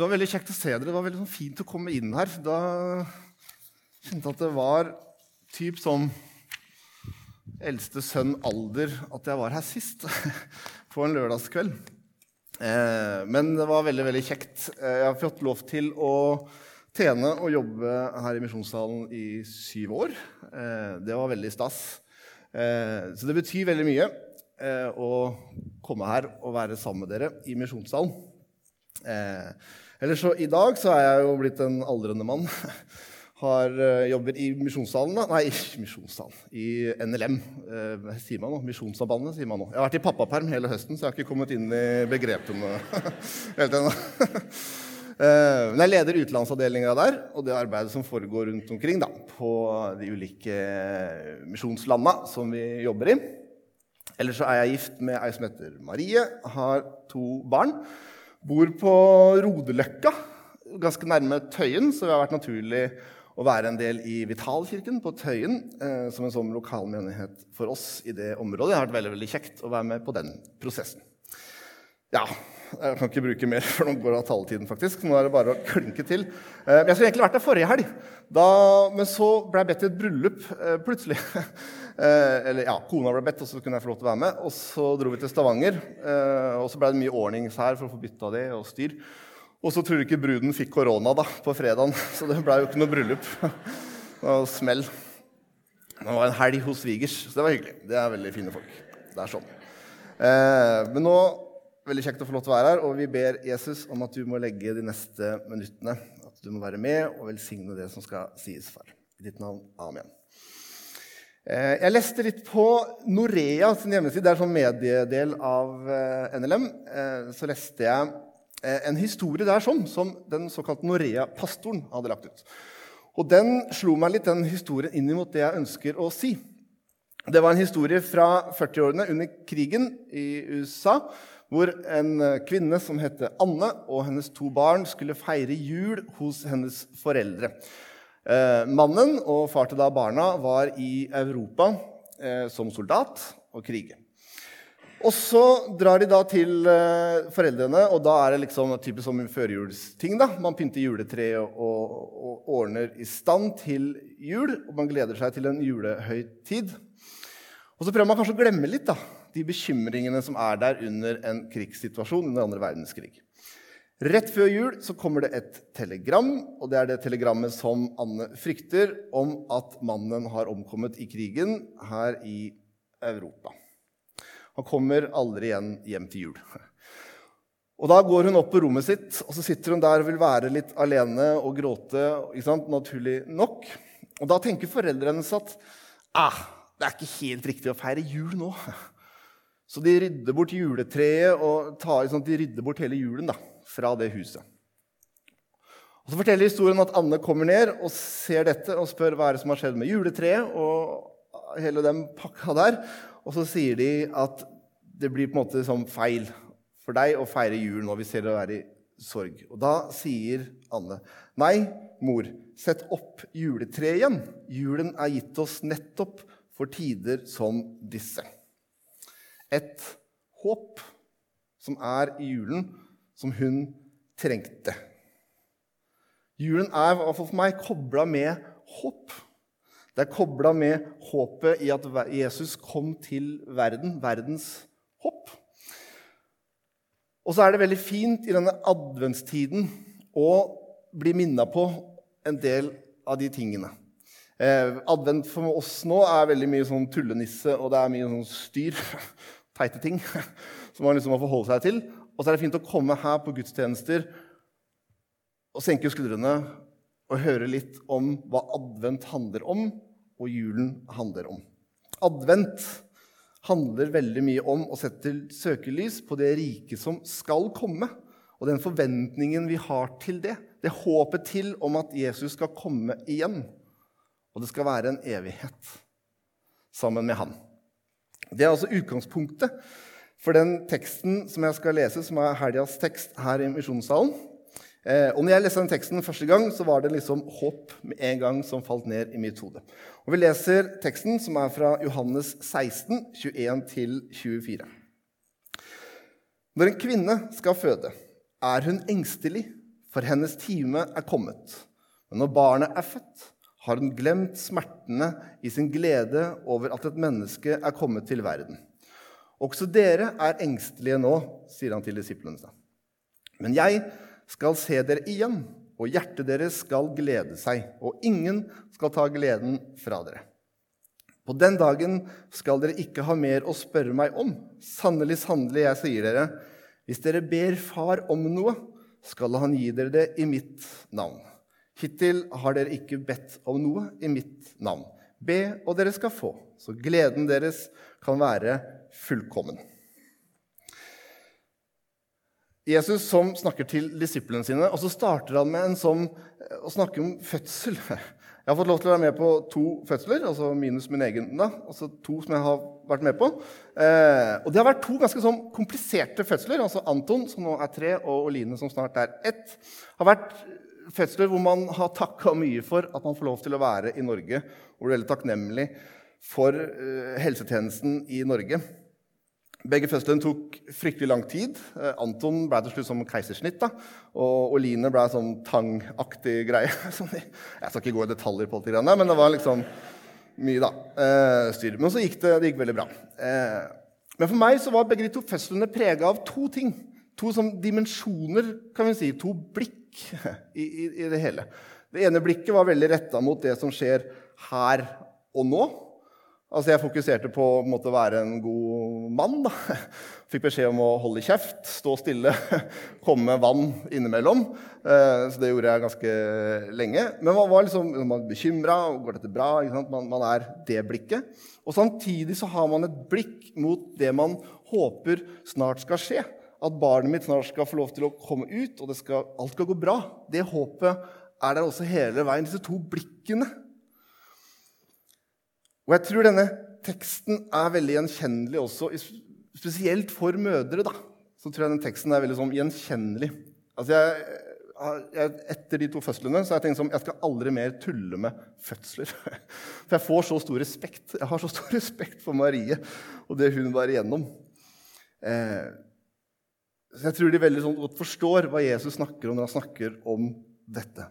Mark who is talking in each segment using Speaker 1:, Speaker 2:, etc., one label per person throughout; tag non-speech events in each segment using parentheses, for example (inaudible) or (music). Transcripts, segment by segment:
Speaker 1: Det var veldig kjekt å se dere. Det var veldig sånn fint å komme inn her. Da kjente jeg at det var typ som eldste sønn alder at jeg var her sist, (laughs) på en lørdagskveld. Eh, men det var veldig veldig kjekt. Eh, jeg har fått lov til å tjene og jobbe her i Misjonssalen i syv år. Eh, det var veldig stas. Så det betyr veldig mye å komme her og være sammen med dere i Misjonssalen. Eh, ellers så I dag så er jeg jo blitt en aldrende mann. (laughs) Har, eh, jobber i Misjonssalen da. Nei, (laughs) Misjonssalen. I NLM. Eh, sier man nå? Misjonssambandet, sier man nå. Jeg har vært i pappaperm hele høsten, så jeg har ikke kommet inn i begrepene (laughs) helt ennå. Eh, men jeg leder utenlandsavdelinga der og det arbeidet som foregår rundt omkring da, på de ulike misjonslanda som vi jobber i. Ellers så er jeg gift med ei som heter Marie, har to barn. Bor på Rodeløkka, ganske nærme Tøyen, så det har vært naturlig å være en del i Vitalkirken på Tøyen eh, som en sånn lokal menighet for oss i det området. Det har vært veldig, veldig kjekt å være med på den prosessen. Ja, jeg kan ikke bruke mer, for nå går av taletiden. faktisk. Nå er det bare å klinke til. Eh, jeg skulle egentlig vært der forrige helg, da, men så ble jeg bedt til et bryllup eh, plutselig. (laughs) Eh, eller ja, Kona ble bedt, og så kunne jeg få lov til å være med. Og så dro vi til Stavanger. Og så ble det mye ordnings her for å få bytta det og styr. Og så tror du ikke bruden fikk korona da, på fredagen, (laughs) så det ble jo ikke noe bryllup. (laughs) Og smell. Det var en helg hos svigers, så det var hyggelig. Det er veldig fine folk. Det er sånn. Men nå Veldig kjekt å få lov til å være her. Og vi ber Jesus om at du må legge de neste minuttene. At du må være med og velsigne det som skal sies, far. I ditt navn. Amen. Eh, jeg leste litt på Norea sin hjemmeside. Det er sånn mediedel av eh, NLM. Eh, så leste jeg en historie der sånn, som den såkalte Norea-pastoren hadde lagt ut. Og den slo meg litt, den historien inn mot det jeg ønsker å si. Det var en historie fra 40-årene under krigen i USA hvor en kvinne som het Anne, og hennes to barn skulle feire jul hos hennes foreldre. Eh, mannen og far til da barna var i Europa eh, som soldat og krige. Og så drar de da til eh, foreldrene, og da er det liksom typisk som en førjulsting. da. Man pynter juletreet og, og, og ordner i stand til jul, og man gleder seg til en julehøytid. Og så prøver man kanskje å glemme litt da, de bekymringene som er der under en krigssituasjon under andre verdenskrig. Rett før jul så kommer det et telegram, og det er det telegrammet som Anne frykter, om at mannen har omkommet i krigen her i Europa. Han kommer aldri igjen hjem til jul. Og Da går hun opp på rommet sitt, og så sitter hun der og vil være litt alene og gråte. Naturlig nok. Og Da tenker foreldrene hennes at ah, det er ikke helt riktig å feire jul nå. Så de rydder bort juletreet og tar, de rydder bort hele julen da, fra det huset. Og Så forteller historien at Anne kommer ned og ser dette og spør hva er det som har skjedd med juletreet. og hele den pakka der. Og så sier de at det blir på en måte sånn feil for deg å feire jul når vi ser deg være i sorg. Og da sier Anne, nei, mor, sett opp juletreet igjen. Julen er gitt oss nettopp for tider som disse. Et håp som er i julen, som hun trengte. Julen er i hvert fall for meg kobla med håp. Det er kobla med håpet i at Jesus kom til verden, verdens håp. Og så er det veldig fint i denne adventstiden å bli minna på en del av de tingene. Eh, advent for oss nå er veldig mye sånn tullenisse, og det er mye sånn styr. (laughs) Teite ting som man liksom må forholde seg til. Og så er det fint å komme her på gudstjenester og senke skuldrene og høre litt om hva advent handler om, og julen handler om. Advent handler veldig mye om å sette søkelys på det riket som skal komme, og den forventningen vi har til det. Det håpet til om at Jesus skal komme igjen. Og det skal være en evighet sammen med han. Det er altså utgangspunktet for den teksten som jeg skal lese, som er helgas tekst her i Misjonssalen. Eh, og når jeg leste den teksten første gang, så var det liksom håp med en gang som falt ned i mitt hode. Og Vi leser teksten, som er fra Johannes 16, 21-24. Når en kvinne skal føde, er hun engstelig for hennes time er kommet. Men når barnet er født, har hun glemt smertene i sin glede over at et menneske er kommet til verden. Også dere er engstelige nå, sier han til disiplene. Men jeg skal se dere igjen, og hjertet deres skal glede seg, og ingen skal ta gleden fra dere. På den dagen skal dere ikke ha mer å spørre meg om. Sannelig, sannelig, jeg sier dere, hvis dere ber Far om noe, skal han gi dere det i mitt navn. Hittil har dere ikke bedt om noe i mitt navn. Be, og dere skal få, så gleden deres kan være fullkommen. Jesus som snakker til disiplene sine, og så starter han med en sånn, å snakke om fødsel. (laughs) Jeg har fått lov til å være med på to fødsler, altså minus min egen. da, altså To som jeg har vært med på. Eh, og det har vært to ganske sånn kompliserte fødsler. altså Anton, som nå er tre, og Oline, som snart er ett. har vært fødsler hvor man har takka mye for at man får lov til å være i Norge. Hvor du er veldig takknemlig for uh, helsetjenesten i Norge. Begge fødslene tok fryktelig lang tid. Uh, Anton ble til slutt som keisersnitt. da, Og Oline ble sånn tangaktig greie. (laughs) jeg skal ikke gå i detaljer på alt det greiene, men det var liksom mye da, uh, styr. Men så gikk det, det gikk veldig bra. men for meg så var begge de to fødslene prega av to ting. To sånn dimensjoner, kan vi si. To blikk (laughs) i, i, i, det hele. Det ene blikket var veldig retta mot det som skjer her og nå. Altså Jeg fokuserte på å være en god mann. da. (laughs) Fikk beskjed om å holde kjeft, stå stille, (laughs) komme med vann innimellom. Eh, så det gjorde jeg ganske lenge. Men man var liksom, man bekymra. Går dette bra? Man, man, er det blikket. Og samtidig så har man et blikk mot det man håper snart skal skje at barnet mitt snart skal få lov til å komme ut, og skal, alt skal gå bra. Det håpet er der også hele veien. Disse to blikkene. Og jeg tror denne teksten er veldig gjenkjennelig også, spesielt for mødre. da. Så tror jeg den teksten er veldig sånn gjenkjennelig. Altså jeg, jeg, etter de to fødslene så har jeg tenkt sånn, jeg skal aldri mer tulle med fødsler. (laughs) For jeg får så stor respekt. Jeg har så stor (laughs) respekt for Marie og det hun var igjennom. Eh, så jeg tror de veldig sånn godt forstår hva Jesus snakker om når han snakker om dette.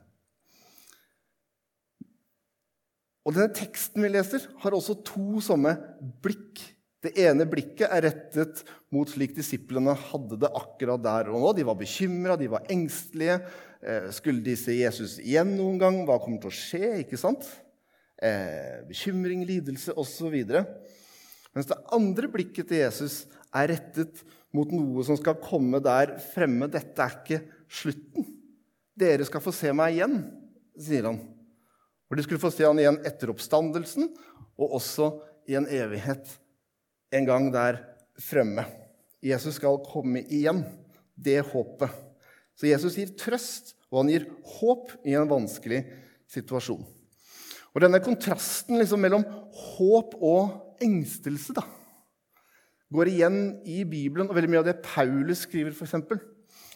Speaker 1: Og denne teksten vi leser, har også to sånne blikk. Det ene blikket er rettet mot slik disiplene hadde det akkurat der og nå. De var bekymra, de var engstelige. Eh, skulle de se Jesus igjen noen gang? Hva kommer til å skje? ikke sant? Eh, bekymring, lidelse osv. Mens det andre blikket til Jesus er rettet mot noe som skal komme der fremme. Dette er ikke slutten. Dere skal få se meg igjen, sier han. For de skulle få se han igjen etter oppstandelsen, og også i en evighet en gang der fremme. Jesus skal komme igjen. Det håpet. Så Jesus gir trøst, og han gir håp i en vanskelig situasjon. Og denne kontrasten liksom mellom håp og engstelse da, går igjen i Bibelen, og veldig mye av det Paulus skriver, f.eks.,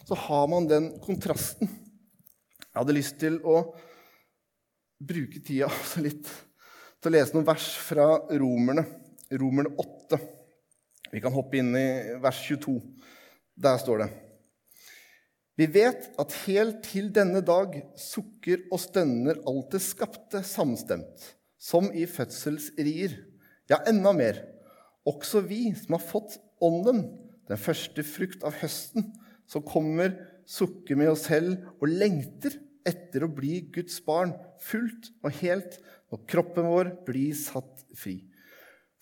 Speaker 1: så har man den kontrasten. Jeg hadde lyst til å bruke tida litt til å lese noen vers fra Romerne, Romerne 8. Vi kan hoppe inn i vers 22. Der står det Vi vet at helt til denne dag sukker og stønner alt det skapte samstemt, som i fødselsrier. Ja, enda mer også vi som har fått Ånden, den første frukt av høsten, som kommer, sukker med oss selv og lengter etter å bli Guds barn fullt og helt når kroppen vår blir satt fri.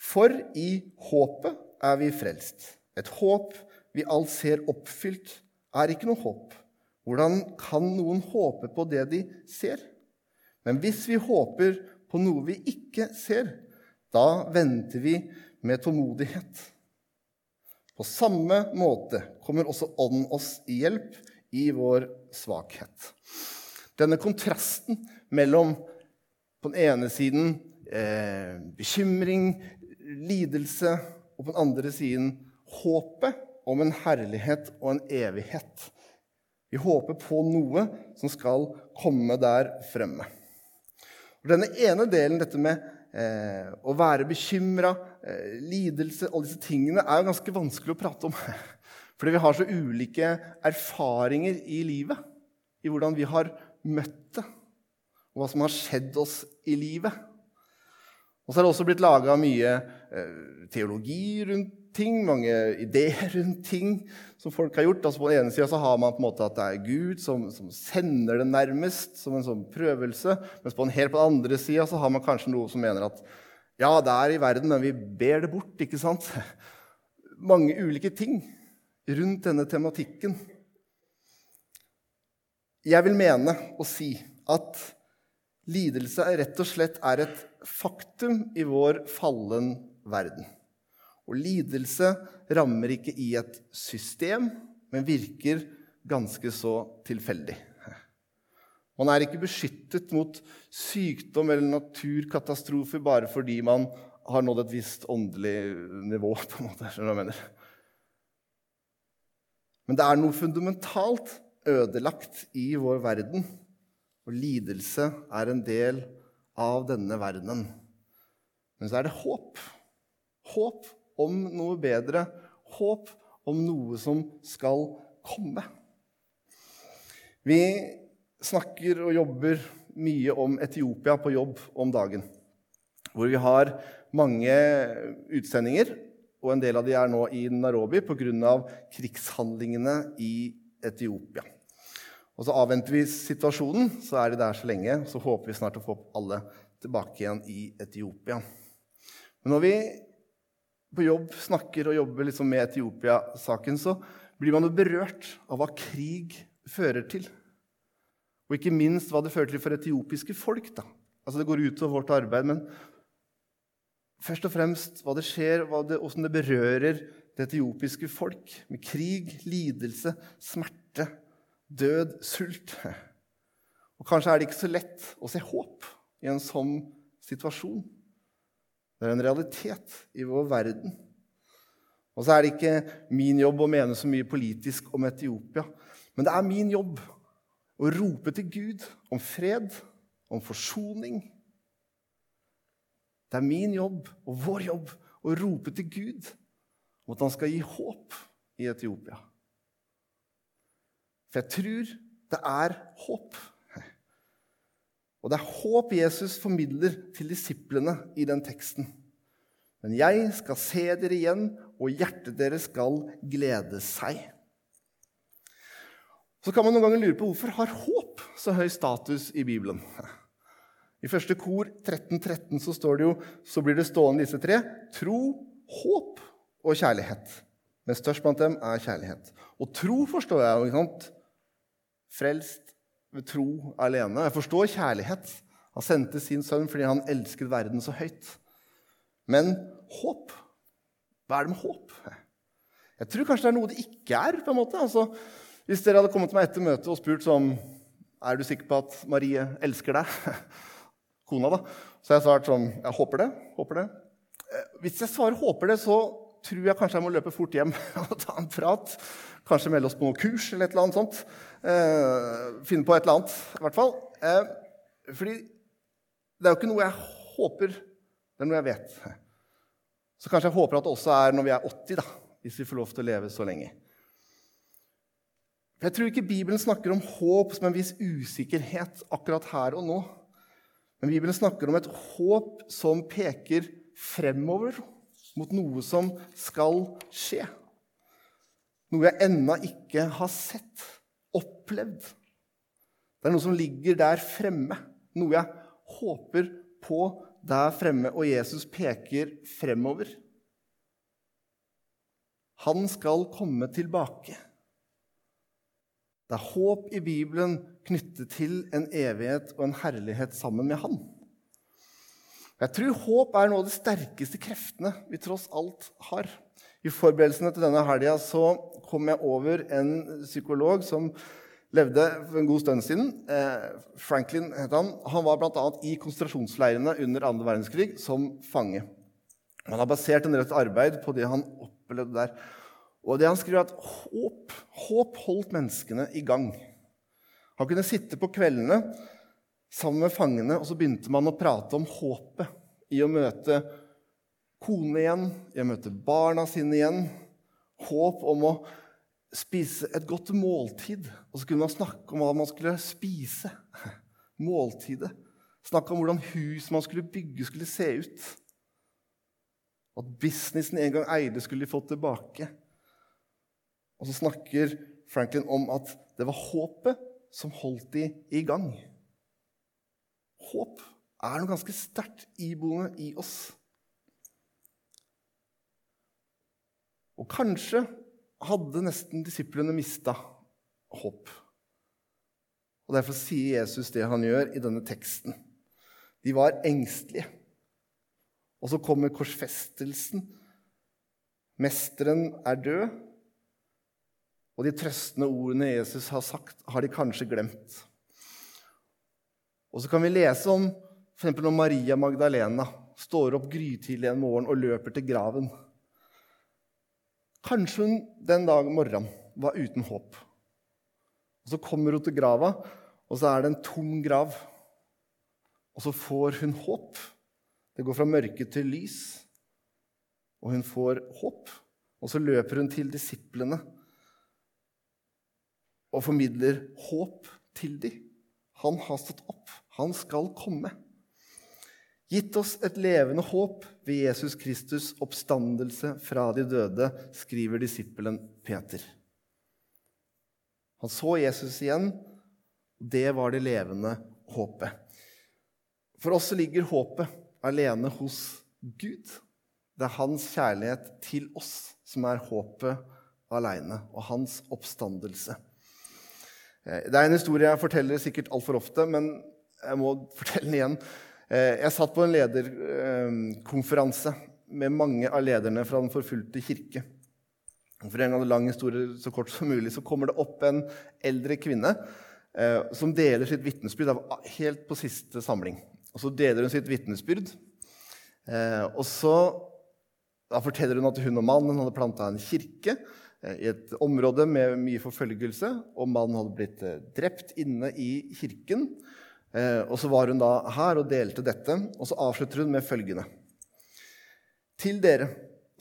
Speaker 1: For i håpet er vi frelst. Et håp vi alt ser oppfylt, er ikke noe håp. Hvordan kan noen håpe på det de ser? Men hvis vi håper på noe vi ikke ser, da venter vi med tålmodighet. På samme måte kommer også Ånden oss i hjelp i vår svakhet. Denne kontrasten mellom på den ene siden eh, bekymring, lidelse, og på den andre siden håpet om en herlighet og en evighet. Vi håper på noe som skal komme der fremme. Og denne ene delen, dette med eh, å være bekymra, eh, lidelse Alle disse tingene er jo ganske vanskelig å prate om. (laughs) Fordi vi har så ulike erfaringer i livet. i hvordan vi har møtt det, og hva som har skjedd oss i livet. Og så har det også blitt laga mye eh, teologi rundt ting, mange ideer (laughs) rundt ting som folk har gjort. Altså På den ene sida har man på en måte at det er Gud som, som sender det nærmest, som en sånn prøvelse. Mens på den helt på den andre sida har man kanskje noe som mener at ja, det er i verden, men vi ber det bort. ikke sant? (laughs) Mange ulike ting rundt denne tematikken. Jeg vil mene og si at lidelse rett og slett er et faktum i vår fallen verden. Og lidelse rammer ikke i et system, men virker ganske så tilfeldig. Man er ikke beskyttet mot sykdom eller naturkatastrofer bare fordi man har nådd et visst åndelig nivå. på en måte, jeg mener? Men det er noe fundamentalt ødelagt i vår verden, og lidelse er en del av denne verdenen. Men så er det håp. Håp om noe bedre. Håp om noe som skal komme. Vi snakker og jobber mye om Etiopia på jobb om dagen. Hvor vi har mange utsendinger, og en del av de er nå i Narobi pga. krigshandlingene i Etiopia. Og Så avventer vi situasjonen, så er de der så lenge. Så håper vi snart å få alle tilbake igjen i Etiopia. Men når vi på jobb snakker og jobber liksom med Etiopia-saken, så blir man jo berørt av hva krig fører til. Og ikke minst hva det fører til for etiopiske folk. da. Altså Det går ut over vårt arbeid, men først og fremst hva det skjer, hva hvordan det berører det etiopiske folk. Med krig, lidelse, smerte, død, sult. Og kanskje er det ikke så lett å se håp i en sånn situasjon. Det er en realitet i vår verden. Og så er det ikke min jobb å mene så mye politisk om Etiopia. Men det er min jobb å rope til Gud om fred, om forsoning. Det er min jobb og vår jobb å rope til Gud om at han skal gi håp i Etiopia. For jeg tror det er håp. Og det er håp Jesus formidler til disiplene i den teksten. Men jeg skal se dere igjen, og hjertet deres skal glede seg. Så kan man noen ganger lure på hvorfor har håp så høy status i Bibelen. I første kor 13.13 13, så står det jo, så blir det stående disse tre tro, håp og kjærlighet. Men størst blant dem er kjærlighet. Og tro forstår jeg. ikke sant? Frelst ved tro alene. Jeg forstår kjærlighet. Han sendte sin sønn fordi han elsket verden så høyt. Men håp Hva er det med håp? Jeg tror kanskje det er noe det ikke er. på en måte. Altså, hvis dere hadde kommet til meg etter møtet og spurt som, Er du sikker på at Marie elsker deg? (laughs) Kona, da. Så jeg svart sånn Jeg håper det. Håper det. Eh, hvis jeg svarer 'håper det', så tror jeg kanskje jeg må løpe fort hjem (laughs) og ta en prat. Kanskje melde oss på noe kurs eller et eller annet sånt. Eh, finne på et eller annet, i hvert fall. Eh, fordi det er jo ikke noe jeg håper, det er noe jeg vet. Så kanskje jeg håper at det også er når vi er 80, da, hvis vi får lov til å leve så lenge. Jeg tror ikke Bibelen snakker om håp som en viss usikkerhet akkurat her og nå. Men Bibelen snakker om et håp som peker fremover mot noe som skal skje. Noe jeg ennå ikke har sett, opplevd. Det er noe som ligger der fremme, noe jeg håper på der fremme, og Jesus peker fremover. Han skal komme tilbake. Det er håp i Bibelen knyttet til en evighet og en herlighet sammen med Han. Jeg tror håp er noe av de sterkeste kreftene vi tross alt har. I forberedelsene til denne helga kom jeg over en psykolog som levde for en god stund siden. Eh, Franklin het han. Han var bl.a. i konsentrasjonsleirene under andre verdenskrig som fange. Han har basert en del arbeid på det han opplevde der. Og det han skriver, at håp, håp holdt menneskene i gang. Han kunne sitte på kveldene sammen med fangene, og så begynte man å prate om håpet i å møte kone igjen, i å møte barna sine igjen. Håp om å spise et godt måltid. Og så kunne man snakke om hva man skulle spise. (laughs) Måltidet. Snakke om hvordan hus man skulle bygge, skulle se ut. At businessen en gang eide, skulle de fått tilbake. Og så snakker Franklin om at det var håpet som holdt de i gang. Håp er noe ganske sterkt iboende i oss. Og kanskje hadde nesten disiplene mista håp. Og Derfor sier Jesus det han gjør i denne teksten. De var engstelige. Og så kommer korsfestelsen. Mesteren er død. Og de trøstende ordene Jesus har sagt, har de kanskje glemt. Og så kan vi lese om f.eks. når Maria Magdalena står opp grytidlig en morgen og løper til graven. Kanskje hun den dag morgenen var uten håp. Og Så kommer hun til grava, og så er det en tom grav. Og så får hun håp. Det går fra mørke til lys, og hun får håp. Og så løper hun til disiplene og formidler håp til dem. Han har stått opp. Han skal komme. Gitt oss et levende håp ved Jesus Kristus' oppstandelse fra de døde, skriver disippelen Peter. Han så Jesus igjen. Det var det levende håpet. For oss ligger håpet alene hos Gud. Det er hans kjærlighet til oss som er håpet alene, og hans oppstandelse. Eh, det er en historie jeg forteller sikkert altfor ofte, men jeg må fortelle den igjen. Eh, jeg satt på en lederkonferanse med mange av lederne fra Den forfulgte kirke. For en gang lang historie så kort som mulig så kommer det opp en eldre kvinne eh, som deler sitt vitnesbyrd helt på siste samling. Og Så deler hun sitt vitnesbyrd. Eh, og så da forteller hun at hun og mannen hadde planta en kirke i et område med mye forfølgelse. Og mannen hadde blitt drept inne i kirken. Eh, og så var hun da her og delte dette, og så avslutter hun med følgende. Til dere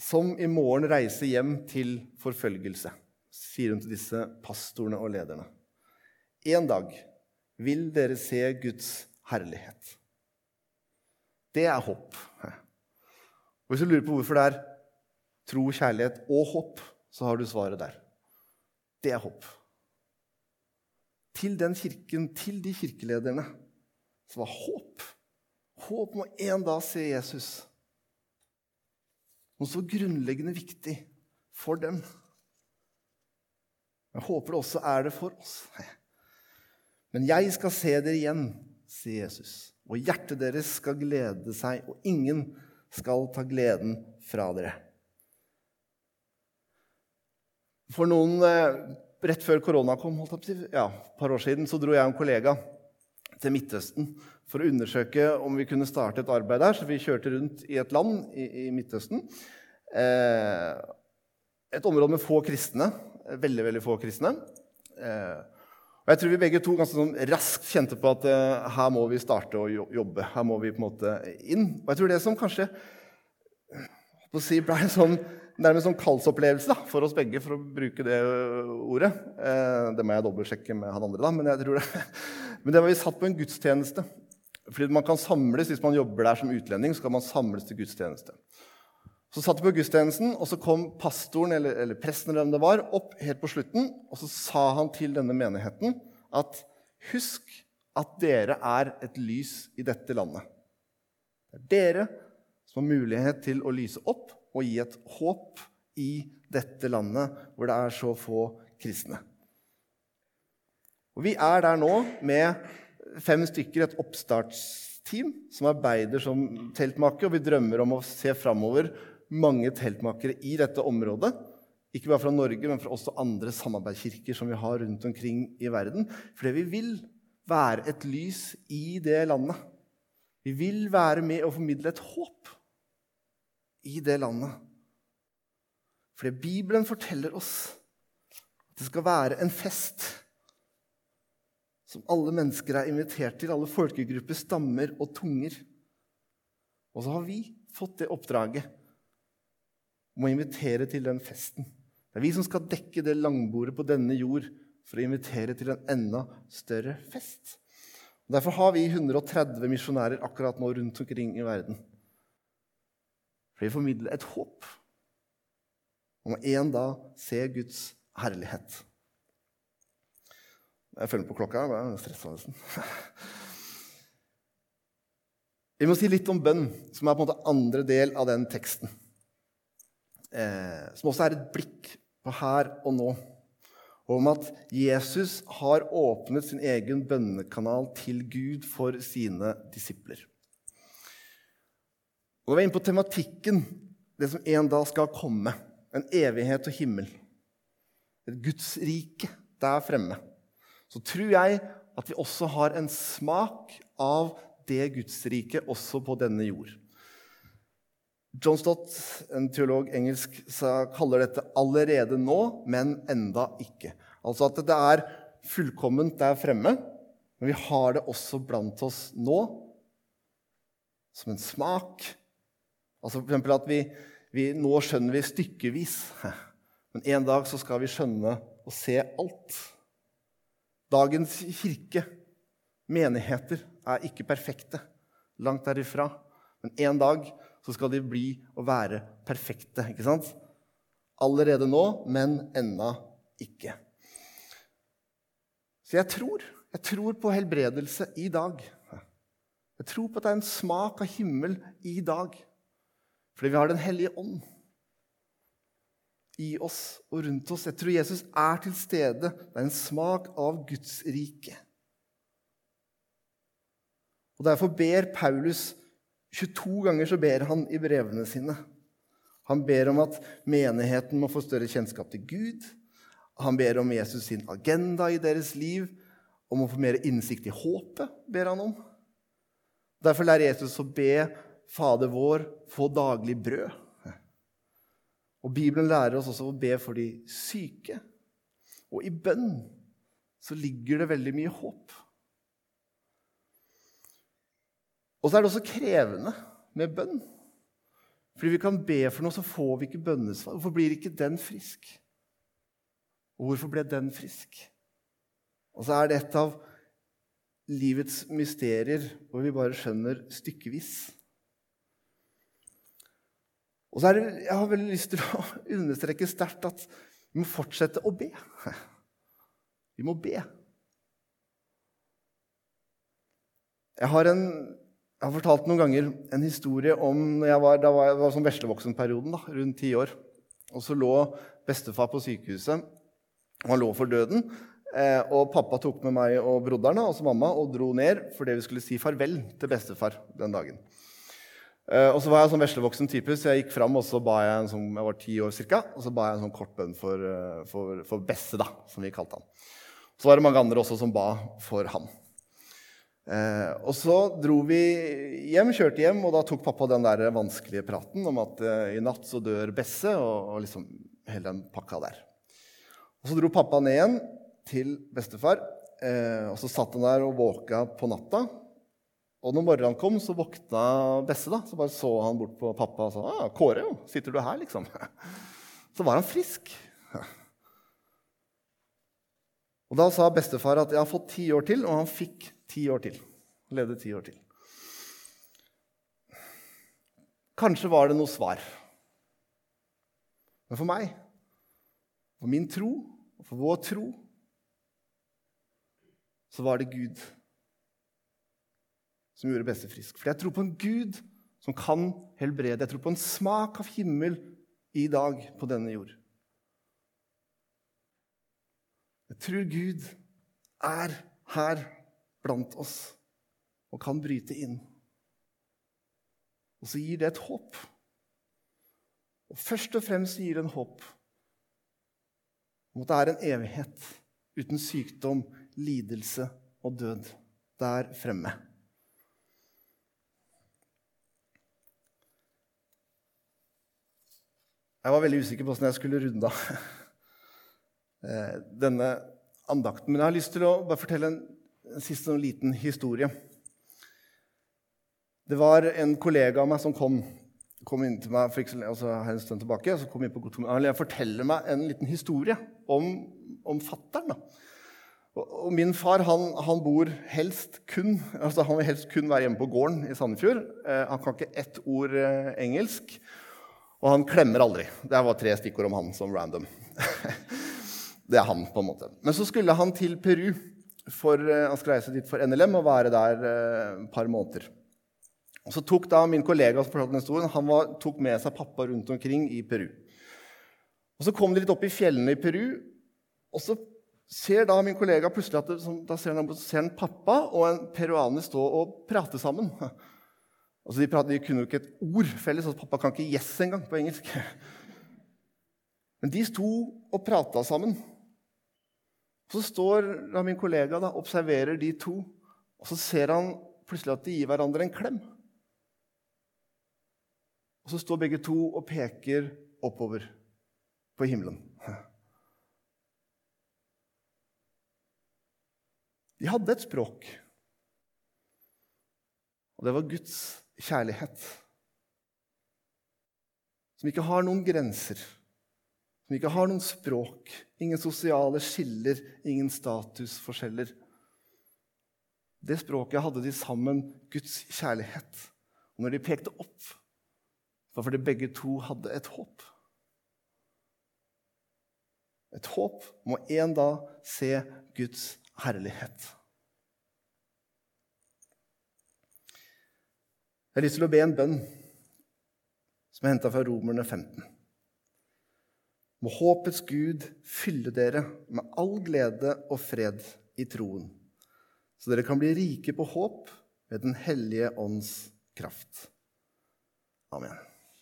Speaker 1: som i morgen reiser hjem til forfølgelse, sier hun til disse pastorene og lederne. En dag vil dere se Guds herlighet. Det er håp. Og Hvis du lurer på hvorfor det er tro, kjærlighet og håp, så har du svaret der. Det er håp. Til den kirken, til de kirkelederne, så var håp. Håp om å en dag se Jesus. Noe så grunnleggende viktig for dem. Jeg håper det også er det for oss. Men jeg skal se dere igjen, sier Jesus. Og hjertet deres skal glede seg, og ingen skal ta gleden fra dere. For noen eh, Rett før korona kom, ja, et par år siden, så dro jeg og en kollega til Midtøsten for å undersøke om vi kunne starte et arbeid der. Så vi kjørte rundt i et land i, i Midtøsten. Eh, et område med få kristne. Veldig, veldig få kristne. Eh, og jeg tror vi begge to ganske sånn raskt kjente på at eh, her må vi starte å jobbe. Her må vi på en måte inn. Og jeg tror det som kanskje si, ble en sånn nærmest sånn kallsopplevelse for oss begge, for å bruke det ordet. Eh, det må jeg dobbeltsjekke med han andre, da, men jeg tror det. (laughs) Men det var vi satt på en gudstjeneste. Fordi man kan samles, Hvis man jobber der som utlending, så kan man samles til gudstjeneste. Så satt vi på gudstjenesten, og så kom pastoren eller, eller presten eller hvem det var, opp helt på slutten, og så sa han til denne menigheten at husk at dere er et lys i dette landet. Det er dere som har mulighet til å lyse opp og gi et håp i dette landet hvor det er så få kristne. Og Vi er der nå med fem stykker, et oppstartsteam, som arbeider som teltmaker. Og vi drømmer om å se framover mange teltmakere i dette området. Ikke bare fra Norge, men fra også andre samarbeidskirker som vi har rundt omkring i verden. Fordi vi vil være et lys i det landet. Vi vil være med og formidle et håp i det landet. Fordi Bibelen forteller oss at det skal være en fest som alle mennesker er invitert til, alle folkegrupper, stammer og tunger. Og så har vi fått det oppdraget om å invitere til den festen Det er vi som skal dekke det langbordet på denne jord for å invitere til en enda større fest. Og derfor har vi 130 misjonærer akkurat nå rundt omkring i verden. For vi formidler et håp om en dag se Guds herlighet. Jeg følger på klokka. Jeg er stressa nesten. Vi må si litt om bønn, som er på en måte andre del av den teksten. Eh, som også er et blikk på her og nå. Og Om at Jesus har åpnet sin egen bønnekanal til Gud for sine disipler. Og Vi er inne på tematikken, det som en dag skal komme. En evighet og himmel. Et Guds rike der fremme. Så tror jeg at vi også har en smak av det Gudsriket også på denne jord. John Stott, en teolog engelsk, kaller dette 'allerede nå, men enda ikke'. Altså at det er fullkomment der fremme, men vi har det også blant oss nå, som en smak. Altså eksempel at vi, vi, Nå skjønner vi stykkevis, (laughs) men en dag så skal vi skjønne og se alt. Dagens kirke, menigheter, er ikke perfekte. Langt derifra. Men en dag så skal de bli og være perfekte. ikke sant? Allerede nå, men ennå ikke. Så jeg tror. Jeg tror på helbredelse i dag. Jeg tror på at det er en smak av himmel i dag. Fordi vi har Den hellige ånd i oss og rundt oss. Jeg tror Jesus er til stede. Det er en smak av Guds rike. Og Derfor ber Paulus 22 ganger så ber han i brevene sine. Han ber om at menigheten må få større kjennskap til Gud. Han ber om Jesus sin agenda i deres liv, om å få mer innsikt i håpet, ber han om. Derfor lærer Jesus å be Fader vår få daglig brød. Og Bibelen lærer oss også å be for de syke. Og i bønn så ligger det veldig mye håp. Og så er det også krevende med bønn. Fordi vi kan be for noe, så får vi ikke bønnesvar. Hvorfor blir ikke den frisk? Og hvorfor ble den frisk? Og så er det et av livets mysterier hvor vi bare skjønner stykkevis. Og så det, Jeg har veldig lyst til å (laughs) understreke sterkt at vi må fortsette å be. (laughs) Vi må be. Jeg har en jeg har fortalt noen ganger en historie om når jeg var, da var, jeg var som veslevoksenperioden, da, rundt ti år. Og så lå bestefar på sykehuset, og han lå for døden. Eh, og pappa tok med meg og broderen og mamma og dro ned fordi vi skulle si farvel til bestefar den dagen. Eh, og så var jeg sånn veslevoksen type, så jeg gikk fram og så ba jeg en sånn, jeg var ti år cirka, og så ba jeg en sånn kort bønn for, eh, for, for Besse, da, som vi kalte han. Så var det mange andre også som ba for han. Eh, og så dro vi hjem, kjørte hjem, og da tok pappa den der vanskelige praten om at eh, i natt så dør Besse, og, og liksom hele den pakka der. Og Så dro pappa ned igjen til bestefar, og så satt han der og våka på natta. Og når morgenen kom, så våkna Besse. da, Så bare så han bort på pappa og sa ah, 'Kåre, jo, sitter du her?' liksom. (laughs) Så var han frisk. Og Da sa bestefar at 'jeg har fått ti år til', og han fikk ti år til. Han levde ti år til. Kanskje var det noe svar. Men for meg, for min tro og for vår tro, så var det Gud som gjorde Beste frisk. For jeg tror på en Gud som kan helbrede. Jeg tror på en smak av himmel i dag på denne jord. Jeg tror Gud er her blant oss og kan bryte inn. Og så gir det et håp. Og først og fremst gir det en håp om at det er en evighet uten sykdom, lidelse og død der fremme. Jeg var veldig usikker på hvordan jeg skulle runde av (laughs) eh, denne andakten. Men jeg har lyst til å bare fortelle en en siste liten historie. Det var en kollega av meg som kom kom inn til meg for ikke så altså en stund tilbake, så kom inn på han forteller meg en liten historie om, om fattern. Og min far han, han, bor helst kun altså han vil helst kun være hjemme på gården i Sandefjord. Eh, han kan ikke ett ord eh, engelsk, og han klemmer aldri. Det var tre stikkord om han som random. (laughs) det er han, på en måte. Men så skulle han til Peru. For, eh, han skulle reise dit for NLM og være der eh, et par måneder. Og så tok da Min kollega som fortalte den historien, han var, tok med seg pappa rundt omkring i Peru. Og Så kom de litt opp i fjellene i Peru, og så ser da min kollega plutselig at det, da ser han, ser han, pappa og en peruaner stå og prate sammen. (laughs) Altså, de, pratet, de kunne jo ikke et ord felles, Altså, pappa kan ikke 'yes' engang på engelsk. (laughs) Men de sto og prata sammen. Så står da min kollega da, observerer de to, og så ser han plutselig at de gir hverandre en klem. Og så står begge to og peker oppover på himmelen. (laughs) De hadde et språk, og det var Guds kjærlighet. Som ikke har noen grenser, som ikke har noen språk, ingen sosiale skiller, ingen statusforskjeller. Det språket hadde de sammen, Guds kjærlighet. Og når de pekte opp, var fordi begge to hadde et håp. Et håp om å en dag se Guds herlighet. Jeg har lyst til å be en bønn som er henta fra Romerne 15. Må håpets Gud fylle dere med all glede og fred i troen, så dere kan bli rike på håp ved Den hellige ånds kraft. Amen.